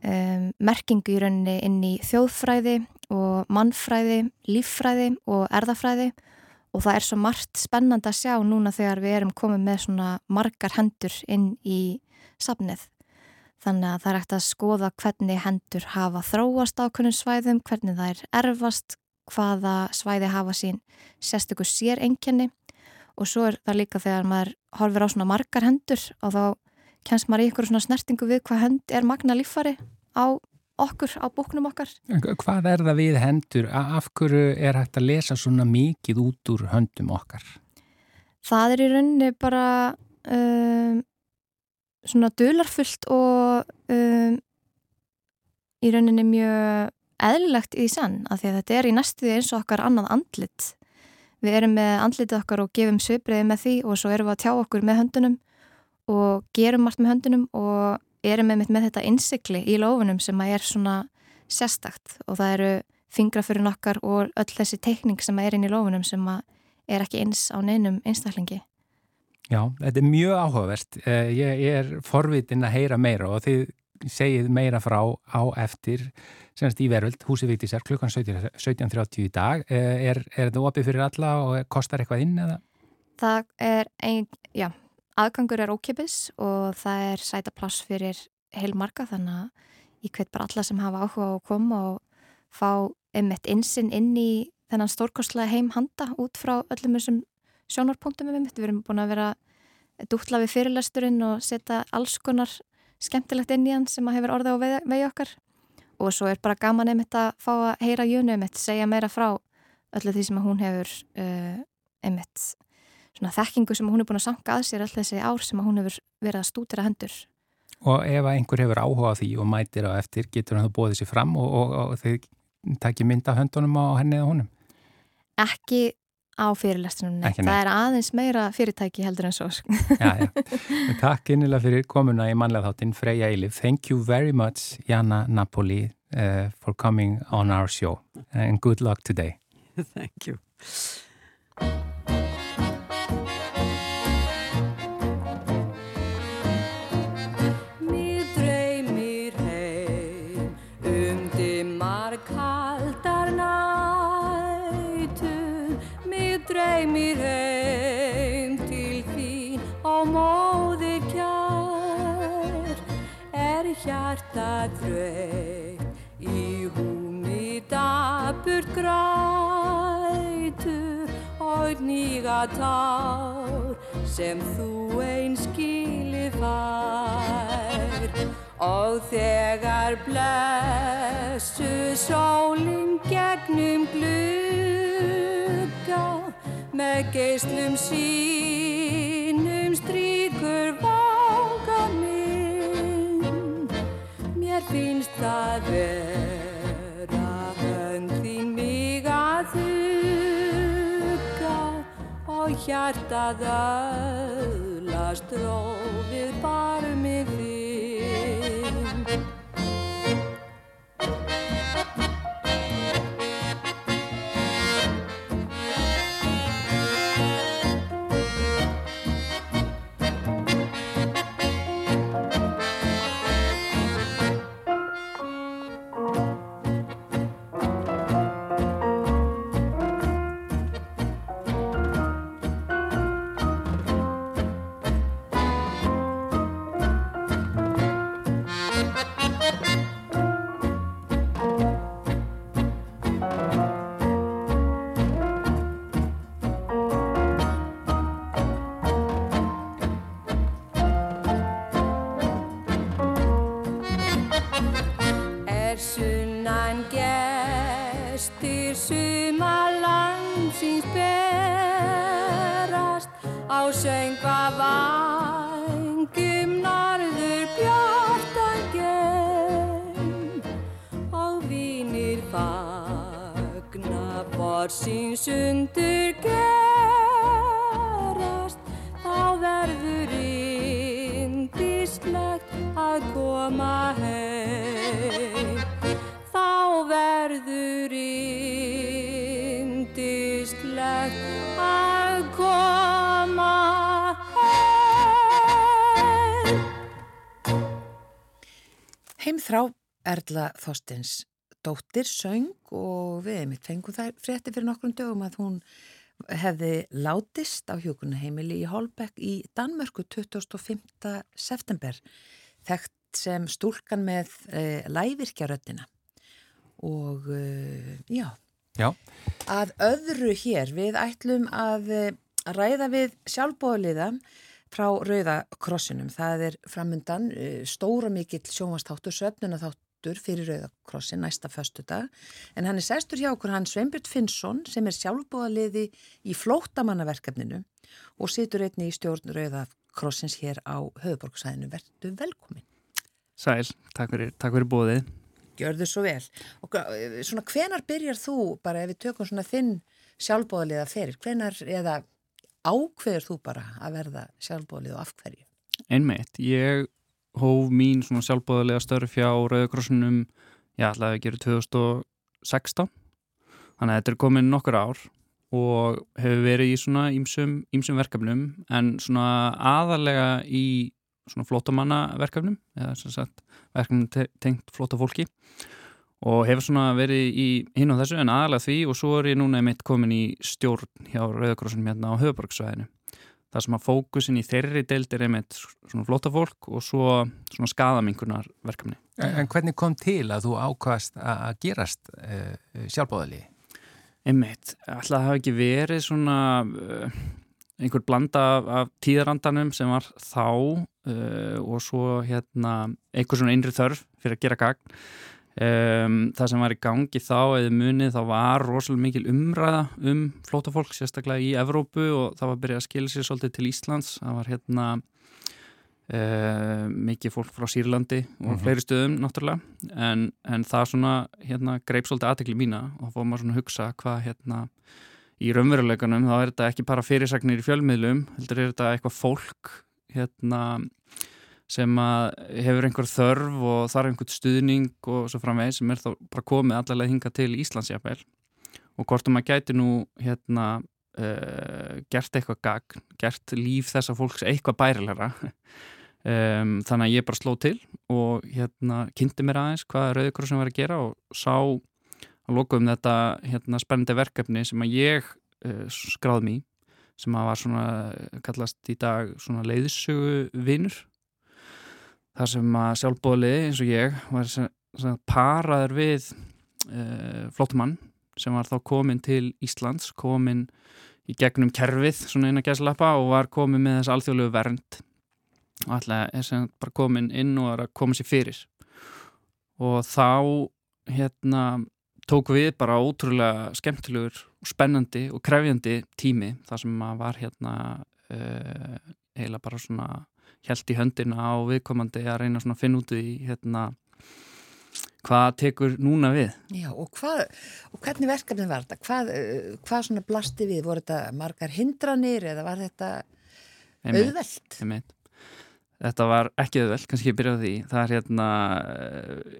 um, merkingu í rauninni inn í þjóðfræði og mannfræði, líffræði og erðafræði og það er svo margt spennand að sjá núna þegar við erum komið með svona margar hendur inn í safnið. Þannig að það er ekkert að skoða hvernig hendur hafa þróast á kunnum svæðum, hvernig það er erfast, hvaða svæði hafa sín sérstökur sér enginni og svo er það líka þegar maður horfir á svona margar hendur og þá kennst maður í ykkur svona snertingu við hvað hönd er magna líffari á okkur, á búknum okkar. Hvað er það við hendur? Af hverju er hægt að lesa svona mikið út úr höndum okkar? Það er í rauninni bara um, svona dularfullt og um, í rauninni mjög eðlilegt í sann af því að þetta er í næstuði eins og okkar annað andlit. Við erum með andlitið okkar og gefum söbriði með því og svo erum við að tjá okkur með höndunum og gerum allt með höndunum og erum með, með þetta innsikli í lófunum sem að er svona sérstakt og það eru fingrafurinn okkar og öll þessi teikning sem er inn í lófunum sem að er ekki eins á neinum einstaklingi. Já, þetta er mjög áhugavert. Eh, ég, er forvitin að heyra meira og þið segið meira frá á eftir semst í veröld, húsið viktisar, klukkan 17.30 í dag. Eh, er, er þetta opið fyrir alla og kostar eitthvað inn eða? Það er ein, já, aðgangur er ókipis og það er sæta pláss fyrir heilmarka þannig að ég hveit bara alla sem hafa áhuga á að koma og fá einmitt insinn inn í þennan stórkostlega heim handa út frá öllum þessum sjónarpunktum við mitt. Við erum búin að vera dútla við fyrirlesturinn og setja alls konar skemmtilegt inn í hann sem að hefur orðið á vegi okkar og svo er bara gaman einmitt að fá að heyra Jönu einmitt, segja meira frá öllu því sem hún hefur uh, einmitt svona þekkingu sem hún er búin að sanga að sér alltaf þessi ár sem hún hefur verið að stútira hendur. Og ef einhver hefur áhuga á því og mætir á eftir, getur hann þá bóðið sér fram og, og, og þeir takki mynda höndunum á henni eða honum? Ekki á fyrirlestunum, nei. Það er aðeins meira fyrirtæki heldur en svo. já, já. Takk innilega fyrir komuna í manlega þáttinn Freyja Eilif. Thank you very much, Jana Napoli, uh, for coming on our show and good luck today. Thank you. Nýga tár sem þú einn skilið fær. Og þegar blessu sólinn gegnum glugga með geyslum sínum hjartað öðlast rófið barmið borsins undur gerast þá verður indislegt að koma heim. Þá verður indislegt að koma heim. Heimþrá Erla Þorstins dóttir söng og við einmitt fengum þær frétti fyrir nokkrum dögum að hún hefði látist á hjókunaheimili í Holbeck í Danmörku 25. september þekkt sem stúlkan með e, lævirkjaröddina og e, já, Já, að öðru hér við ætlum að eh, ræða við sjálfbóðliða frá Rauða krossinum. Það er framundan eh, stóra mikill sjónvastáttur, söfnunatháttur fyrir Rauða krossin næsta föstudag. En hann er sestur hjá okkur hann Sveinbjörn Finnsson sem er sjálfbóðaliði í flóttamannaverkefninu og situr einni í stjórn Rauða krossins hér á höfuborgsæðinu. Vertu velkomin. Sæl, takk fyrir, takk fyrir bóðið. Gjörðu svo vel. Og svona hvenar byrjar þú, bara ef við tökum svona þinn sjálfbóðaliða fyrir, hvenar eða ákveður þú bara að verða sjálfbóðalið og af hverju? Einmitt, ég hóf mín svona sjálfbóðarlega störf hjá Rauðakrossunum, ég ætlaði að gera 2016, þannig að þetta er komin nokkur ár og hefur verið í svona ímsum, ímsum verkefnum en svona aðalega í svona flótamannaverkefnum eða sem sagt verkefnum te tengt flóta fólki og hefur svona verið í hinn og þessu en aðalega því og svo er ég núna einmitt komin í stjórn hjá Rauðakrossunum hérna á höfuborgsvæðinu það sem að fókusin í þeirri deild er einmitt svona flóta fólk og svo svona skadaminkunar verkefni en, hvernig kom til að þú ákvast að að gerast uh, sjálfbóðali? Einmitt, alltaf það hafi ekki verið svona uh, einhver blanda af, af tíðarandanum sem var þá uh, og svo hérna einhver svona einri þörf fyrir að gera gagn um, það sem var í gangi þá eða munið þá var rosalega mikil umræða um flótafólk sérstaklega í Evrópu og það var byrjað að skilja sér svolítið til Íslands það var hérna Uh, mikið fólk frá Sýrlandi og Mhm. fleiri stöðum náttúrulega en, en það svona hérna greip svolítið aðtekli mína og þá fór maður svona að hugsa hvað hérna í raunveruleikunum þá er þetta ekki bara fyrirsagnir í fjölmiðlum heldur er þetta eitthvað fólk hérna sem hefur einhver þörf og þarf einhvern stuðning og svo framvegis sem er þá bara komið allavega hinga til Íslandsjafel og hvort um að gæti nú hérna uh, gert eitthvað gagn, gert líf þessa fólks eitthvað bærilegra. Um, þannig að ég bara sló til og hérna kynnti mér aðeins hvað Rauðikrossin var að gera og sá að loka um þetta hérna spennandi verkefni sem að ég uh, skráð mér sem að var svona kallast í dag svona leiðsögu vinur þar sem að sjálfbóðli eins og ég var sem, sem paraður við uh, flottumann sem var þá komin til Íslands komin í gegnum kerfið svona eina gæslappa og var komin með þess alþjóðlegu vernd. Og alltaf er sem bara komin inn og er að koma sér fyrir. Og þá hérna tók við bara ótrúlega skemmtilegur og spennandi og krefjandi tími þar sem maður var hérna uh, eiginlega bara svona held í höndina á viðkomandi að reyna að finna út í hérna hvað tekur núna við? Já, og, hvað, og hvernig verkefni var þetta? Hvað, eh, hvað svona blasti við? Voru þetta margar hindranir eða var þetta auðvelt? einmitt. Þetta var ekki auðvelt, kannski ég byrjaði því. Það er hérna,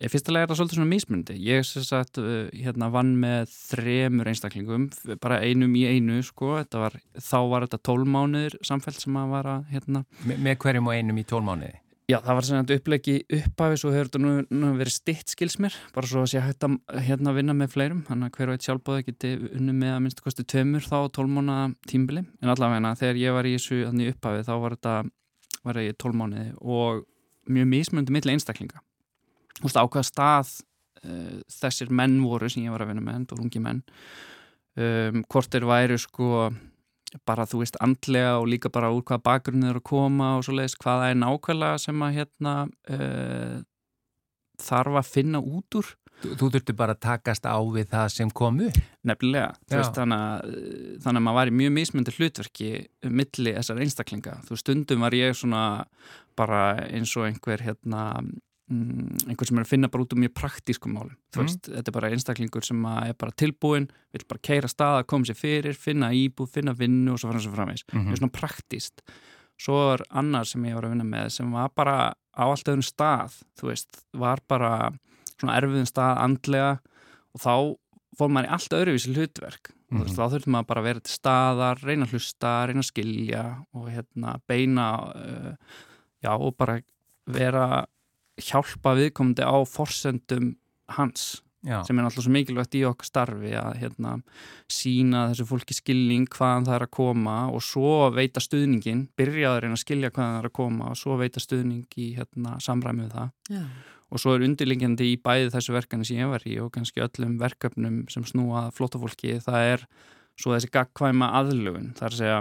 ég fyrstulega er það svolítið svona mismundi. Ég sem sagt eh, hérna vann með þremur einstaklingum, bara einum í einu sko. Þetta var, þá var þetta tólmánuður samfell sem að vara hérna. Me, með hverjum og einum í tólmániði? Já, það var svona upplegi upphafi svo hefur þetta nú, nú verið stitt skils mér bara svo að sé hægt að hérna vinna með fleirum þannig að hver og eitt sjálfbóði geti unni með að minnst kosti tveimur þá tólmána tímbili en allavega þegar ég var í þessu þannig upphafi þá var þetta var ég tólmániði og mjög mismundi milli einstaklinga. Þú veist á hvaða stað uh, þessir menn voru sem ég var að vinna með, voru ungi menn um, hvort þeir væri sko bara þú veist andlega og líka bara úr hvaða bakgrunni þeir að koma og svo leiðist hvaða er nákvæmlega sem að hérna uh, þarf að finna út úr Þú, þurfti bara að takast á við það sem komu? Nefnilega, veist, þannig, að, þannig að maður var í mjög mismyndi hlutverki milli þessar einstaklinga. Þú stundum var ég svona bara eins og einhver hérna mm, einhver sem er að finna bara út um mjög praktískum málum. Þú Mm. veist, þetta er bara einstaklingur sem er bara tilbúin, vil bara keira staða, koma sér fyrir, finna íbú, finna vinnu og svo framins og framins. Mhm. Það er svona praktíst. Svo er annar sem ég var að vinna með sem var bara á allt öðrum stað, þú veist, var bara svona erfiðum stað andlega og þá fór maður í allt öðruvísi hlutverk mm. -hmm. þá þurfti maður bara að vera til staðar reyna að hlusta, reyna að skilja og hérna beina uh, já og bara vera hjálpa viðkomandi á forsendum hans Já. sem er alltaf svo mikilvægt í okkar starfi að hérna, sína þessu fólki skilning hvaðan það er að koma og svo veita stuðningin, byrjaður að reyna að skilja hvaðan það er að koma og svo veita stuðning í hérna, samræmi við það Já. Og svo er undirlingjandi í bæði þessu verkefni sem ég var í og kannski öllum verkefnum sem snúa flótafólki, það er svo þessi gagkvæma aðlugun, að segja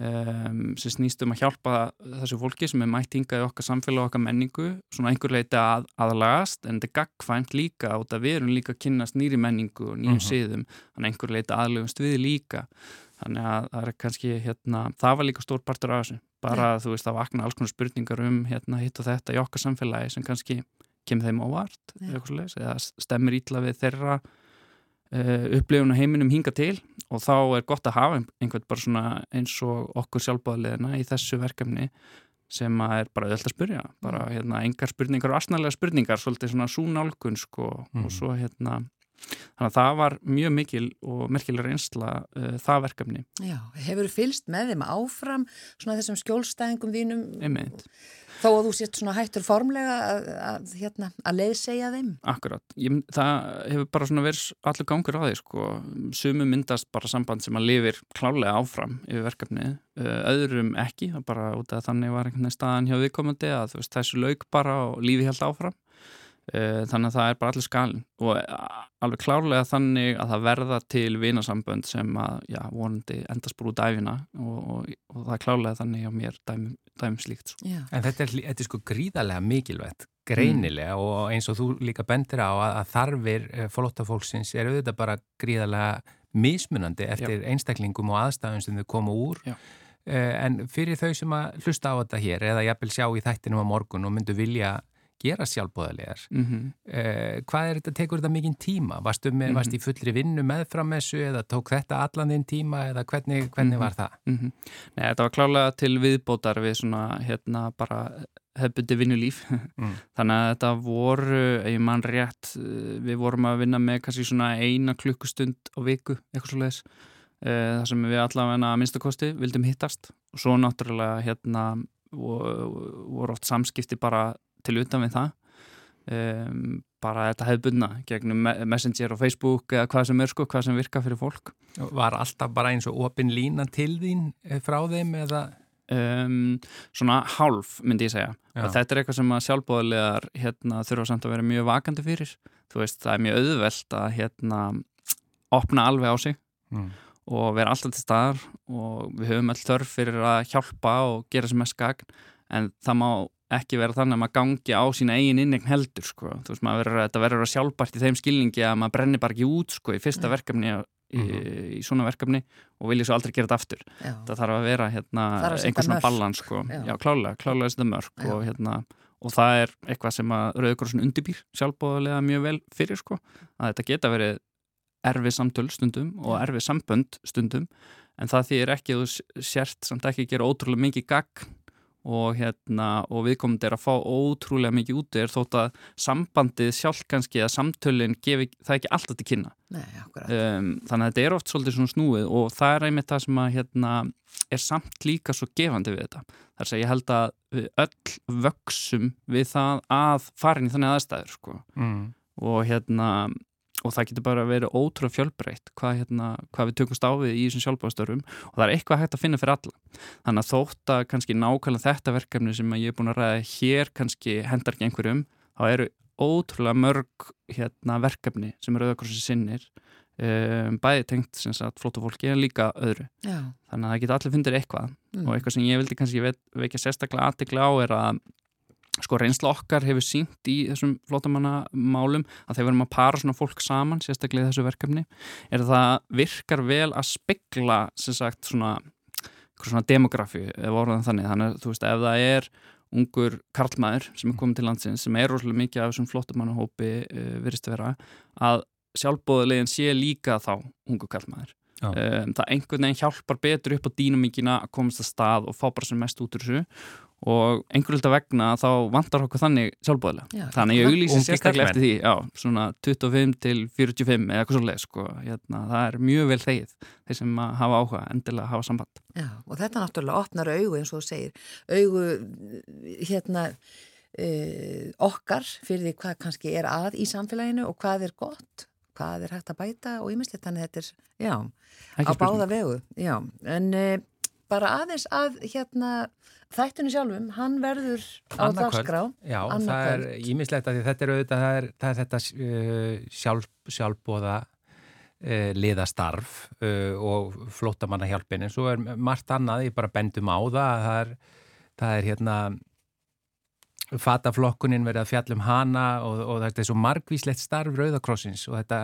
um, sem snýst um að hjálpa þessu fólki sem er mætt hingað í okkar samfélag og okkar menningu, svona einhver leiti að, aðlagast, en þetta er gagkvæmt líka út að við erum líka að kynast nýri menningu og nýjum Mhm. siðum, þannig einhver leiti aðlugumst við líka þannig að það er kannski hérna, það var líka stór partur af þessu bara þú veist að vakna alls konar spurningar um hérna, hitt og þetta í okkar samfélagi sem kannski kemur þeim óvart Já. eða, stemmir ítla við þeirra uh, upplifun á heiminum hinga til. Og þá er gott að hafa einhvern bara svona eins og okkur sjálfbáðleðina í þessu verkefni sem er bara öll að spyrja. Bara hérna engar spurningar og asnalega spurningar svolítið svona súnálgun sko. Mhm. og svo hérna þannig að það var mjög mikil og merkilega reynsla uh, það verkefni. Já, hefur fylst með þeim áfram svona þessum skjólstæðingum þínum? Einmitt. þó að þú sért svona hættur formlega að, að, hérna, að leiðsegja þeim? Akkurat, ég, það hefur bara svona verið allur gangur á því sko, sumu myndast bara samband sem að lifir klálega áfram yfir verkefnið, uh, öðrum ekki, bara út af þannig var einhvern veginn staðan hjá viðkomandi að þú veist, þessu lauk bara og lífi held áfram, þannig að það er bara allir skalin og uh, alveg klárlega þannig að það verða til vinasambönd sem að, já, vonandi endast bara út æfina og, og, og það er klárlega þannig hjá mér dæmi, dæmi slíkt sko. Já. En þetta er, þetta er sko gríðarlega mikilvægt, greinilega og eins og þú líka bendir á að, að þarfir flóttafólksins er auðvitað bara gríðarlega mismunandi eftir einstaklingum og aðstæðum sem þau koma úr. Já. Eh, En fyrir þau sem að hlusta á þetta hér eða jafnvel sjá í þættinum á morgun og myndu vilja gera sjálfbóðalegar, Mm -hmm. eh, hvað er þetta, tekur þetta mikinn tíma? Varstu, með, Mhm. varstu í fullri vinnu meðfram þessu eða tók þetta allan þinn tíma eða hvernig, hvernig Mhm. var það? Mm Nei, þetta var klálega til viðbótar við svona, hérna, bara hefbundi vinnulíf. Mm. Þannig að þetta voru, ég mann rétt, eh, við vorum að vinna með kannski svona eina klukkustund á viku, eitthvað svo leiðis, þar sem við allavega að minnstakosti vildum hittast og svo náttúrulega, hérna, vo- voru oft samskipti bara til utan við það. Um, bara þetta hefbundna gegnum me- Messenger og Facebook eða hvað sem er sko, hvað sem virka fyrir fólk Var alltaf bara eins og opin lína til þín eh, frá þeim eða? um, svona hálf myndi ég segja Já. og þetta er eitthvað sem að sjálfbóðlegar hérna, þurfa samt að vera mjög vakandi fyrir þú veist, það er mjög auðvelt að hérna, opna alveg á sig Mm. og vera alltaf til staðar og við höfum all þörf fyrir að hjálpa og gera sem mest gagn en það má ekki vera þannig að maður gangi á sína eigin innegn heldur sko. þú veist, maður verður, þetta verður að sjálfbært í þeim skilningi að maður brennir bara ekki út sko, í fyrsta Nei. verkefni í, í svona verkefni og vilja svo aldrei gera þetta aftur Já. það þarf að vera hérna, Þarf að setja einhver svona balans sko. Já. já, klálega, klálega setja mörk Já. og, hérna, og það er eitthvað sem að Rauðakrossin undirbýr sjálfbóðulega mjög vel fyrir sko að þetta geta verið erfið samtöl stundum og erfið sambönd stundum en það því er ekki þú sért samt ekki gera ótrúlega mikið gagn og, hérna, og viðkomandi er að fá ótrúlega mikið úti er þótt að sambandið sjálf kannski að samtölinn gefi það ekki alltaf til kynna Nei, um, þannig að þetta er oft svolítið svona snúið og það er einmitt það sem að hérna, er samt líka svo gefandi við þetta þar sem ég held að við öll vöksum við það að farin í þannig aðstæður sko. Mm. og hérna og það getur bara verið ótrúlega fjölbreytt hvað, hérna, hvað við tökumst á við í þessum sjálfbáðstörum og það er eitthvað hægt að finna fyrir alla þannig að þótt að kannski nákvæmlega þetta verkefni sem ég er búin að ræða hér kannski hendar ekki einhverjum þá eru ótrúlega mörg hérna, verkefni sem eru auðvitað sinnir um, bæði tengt flóta fólki en líka öðru Já. þannig að það geta allir fundir eitthvað Mm. og eitthvað sem ég vildi kannski vekja sérstaklega aðtikla á er að sko reynsla okkar hefur sínt í þessum flótamannamálum að þegar við erum að para svona fólk saman, sérstaklega í þessu verkefni er að það virkar vel að spegla sem sagt svona, svona demografi eða orðan þannig. Þannig að þú veist ef það er ungur karlmaður sem er komið til landsins sem er rosalega mikið af þessum flótamannahópi uh, virðist að vera að sjálfbóðulegin sé líka þá ungur karlmaður um, það einhvern veginn hjálpar betur upp á dýnumíkina að komast að stað og fá bara sem mest út úr þessu. Og einhverjulda vegna þá vantar okkur þannig sjálfbóðilega Já, þannig ég auglýsi sérstaklega eftir því já, svona 25 til 45 eða eitthvað svo leið sko. hérna, það er mjög vel þegið þeir sem að hafa áhuga, endilega hafa samband. Já, og þetta náttúrulega opnar augu eins og þú segir, augu hérna uh, okkar fyrir því hvað kannski er að í samfélaginu og hvað er gott hvað er hægt að bæta og ímislegt þannig þetta er, já, Ekki á spurning. báða vegu. Já, en uh, bara aðeins að hérna þættinu sjálfum, hann verður á dagskrá Já, það er ímislegt að þetta er auðvitað, það er, það er þetta uh, sjálf, sjálfbóða uh, liðastarf uh, og flótamannahjálpin en svo er margt annað, ég bara bendum á það það er, það er hérna fataflokkunin verið að fjalla um hana og, og þetta er svo margvíslegt starf Rauðakrossins og þetta,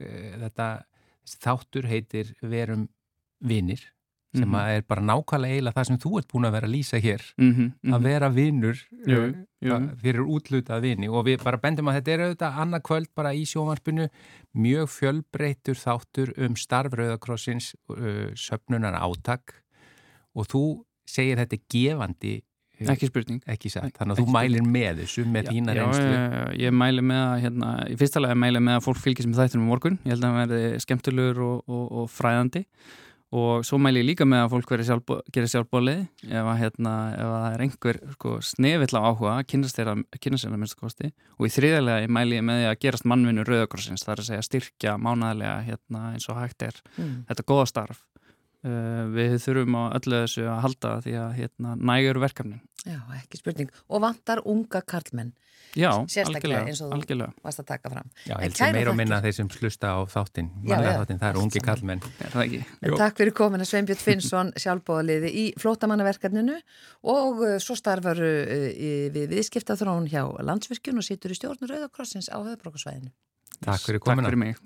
uh, þetta þáttur heitir Verum vinir sem Mhm. að er bara nákvæmlega eiginlega það sem þú ert búin að vera að lýsa hér Mhm, mhm. að vera vinnur jú. fyrir útlutað vini og við bara bendum að þetta er auðvitað annað kvöld bara í sjónvarpinu mjög fjölbreytur þáttur um starf Rauðakrossins uh, söfnunar átak og þú segir þetta gefandi Ekki spurning. ekki þannig að þú ekki mælir með þessu með Já, þína já, reynslu. ég, ég mæli með að hérna, í fyrsta lega mæli með að fólk fylgist með þættunum morgun. Ég held að það verði skemmtilegur og, og, og fræðandi. Og svo mæli ég líka með að fólk sjálfbó, geri sjálfbólið ef að, hérna, ef að það er einhver sko, snefill á áhuga að kynast þeirra kynast þeirra minnst kosti. Og í þriðalega ég mæli ég með að gerast mannvinnu Rauðakrossins það er að segja styrkja mánaðlega hérna, eins og hægt er. Mm. þetta góða starf við þurfum á öllu þessu að halda því að hérna, nægur verkefnin Já, ekki spurning. Og vantar unga karlmenn. Já, algjörlega, eins og þú algjörlega. varst að taka fram. Já, En held sem meira og minna þeir sem slusta á þáttin Já, mannlega já. þáttin, það eru ungi kallmenn Er það ekki? En takk fyrir komina Sveinbjörn Finnsson sjálfbóðaliði í flótamannaverkefninu og uh, svo starfar í- við viðskiptaþrón hjá landsvirkjun og situr í stjórn Rauðakrossins á höfðbrókusvæðinu. Takk fyrir Takk komina fyrir mig.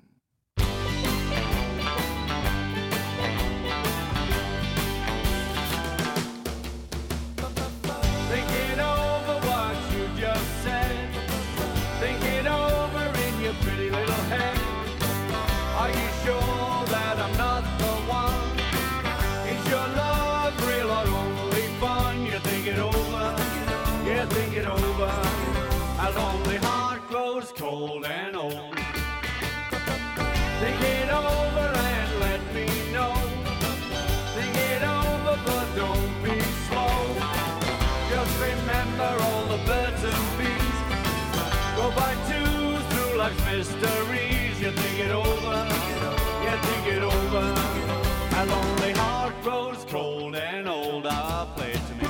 Mysteries. You think it over, you think it over. A lonely heart grows cold and old. Ah, play to me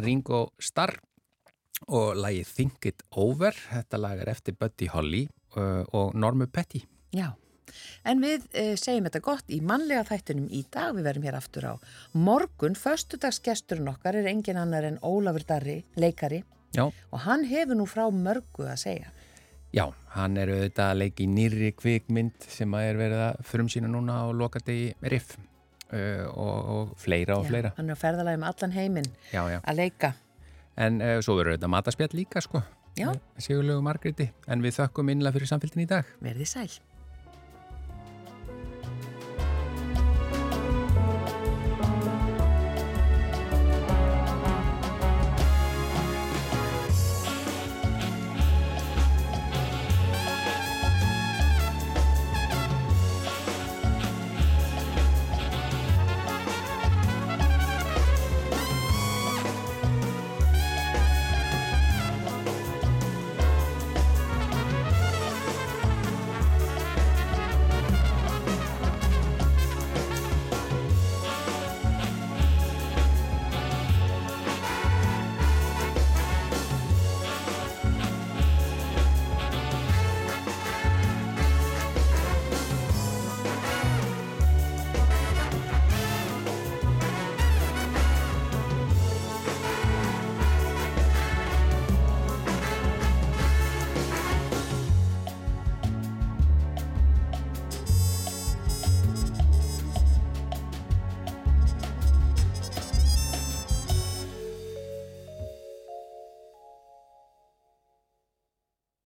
Ringo Starr og lagið Think It Over. Þetta lag er eftir Buddy Holly uh, og Normu Petty. Já, en við e, segjum þetta gott í mannlega þættunum í dag, við verum hér aftur á morgun, föstudagsgesturinn okkar er engin annar en Ólafur Darri, leikari Já. og hann hefur nú frá mörgu að segja. Já, hann er auðvitað að leiki nýri kvikmynd sem að er verið að frumsýna núna á lokadegi riff og, og fleira og Já, fleira. Hann er að ferðalagi um allan heiminn Já, já. að leika. En uh, svo verður þetta mataspjall líka, sko. Já. Sigurlegu Margreti. En við þökkum innlega fyrir samfélgin í dag. Verði sæl.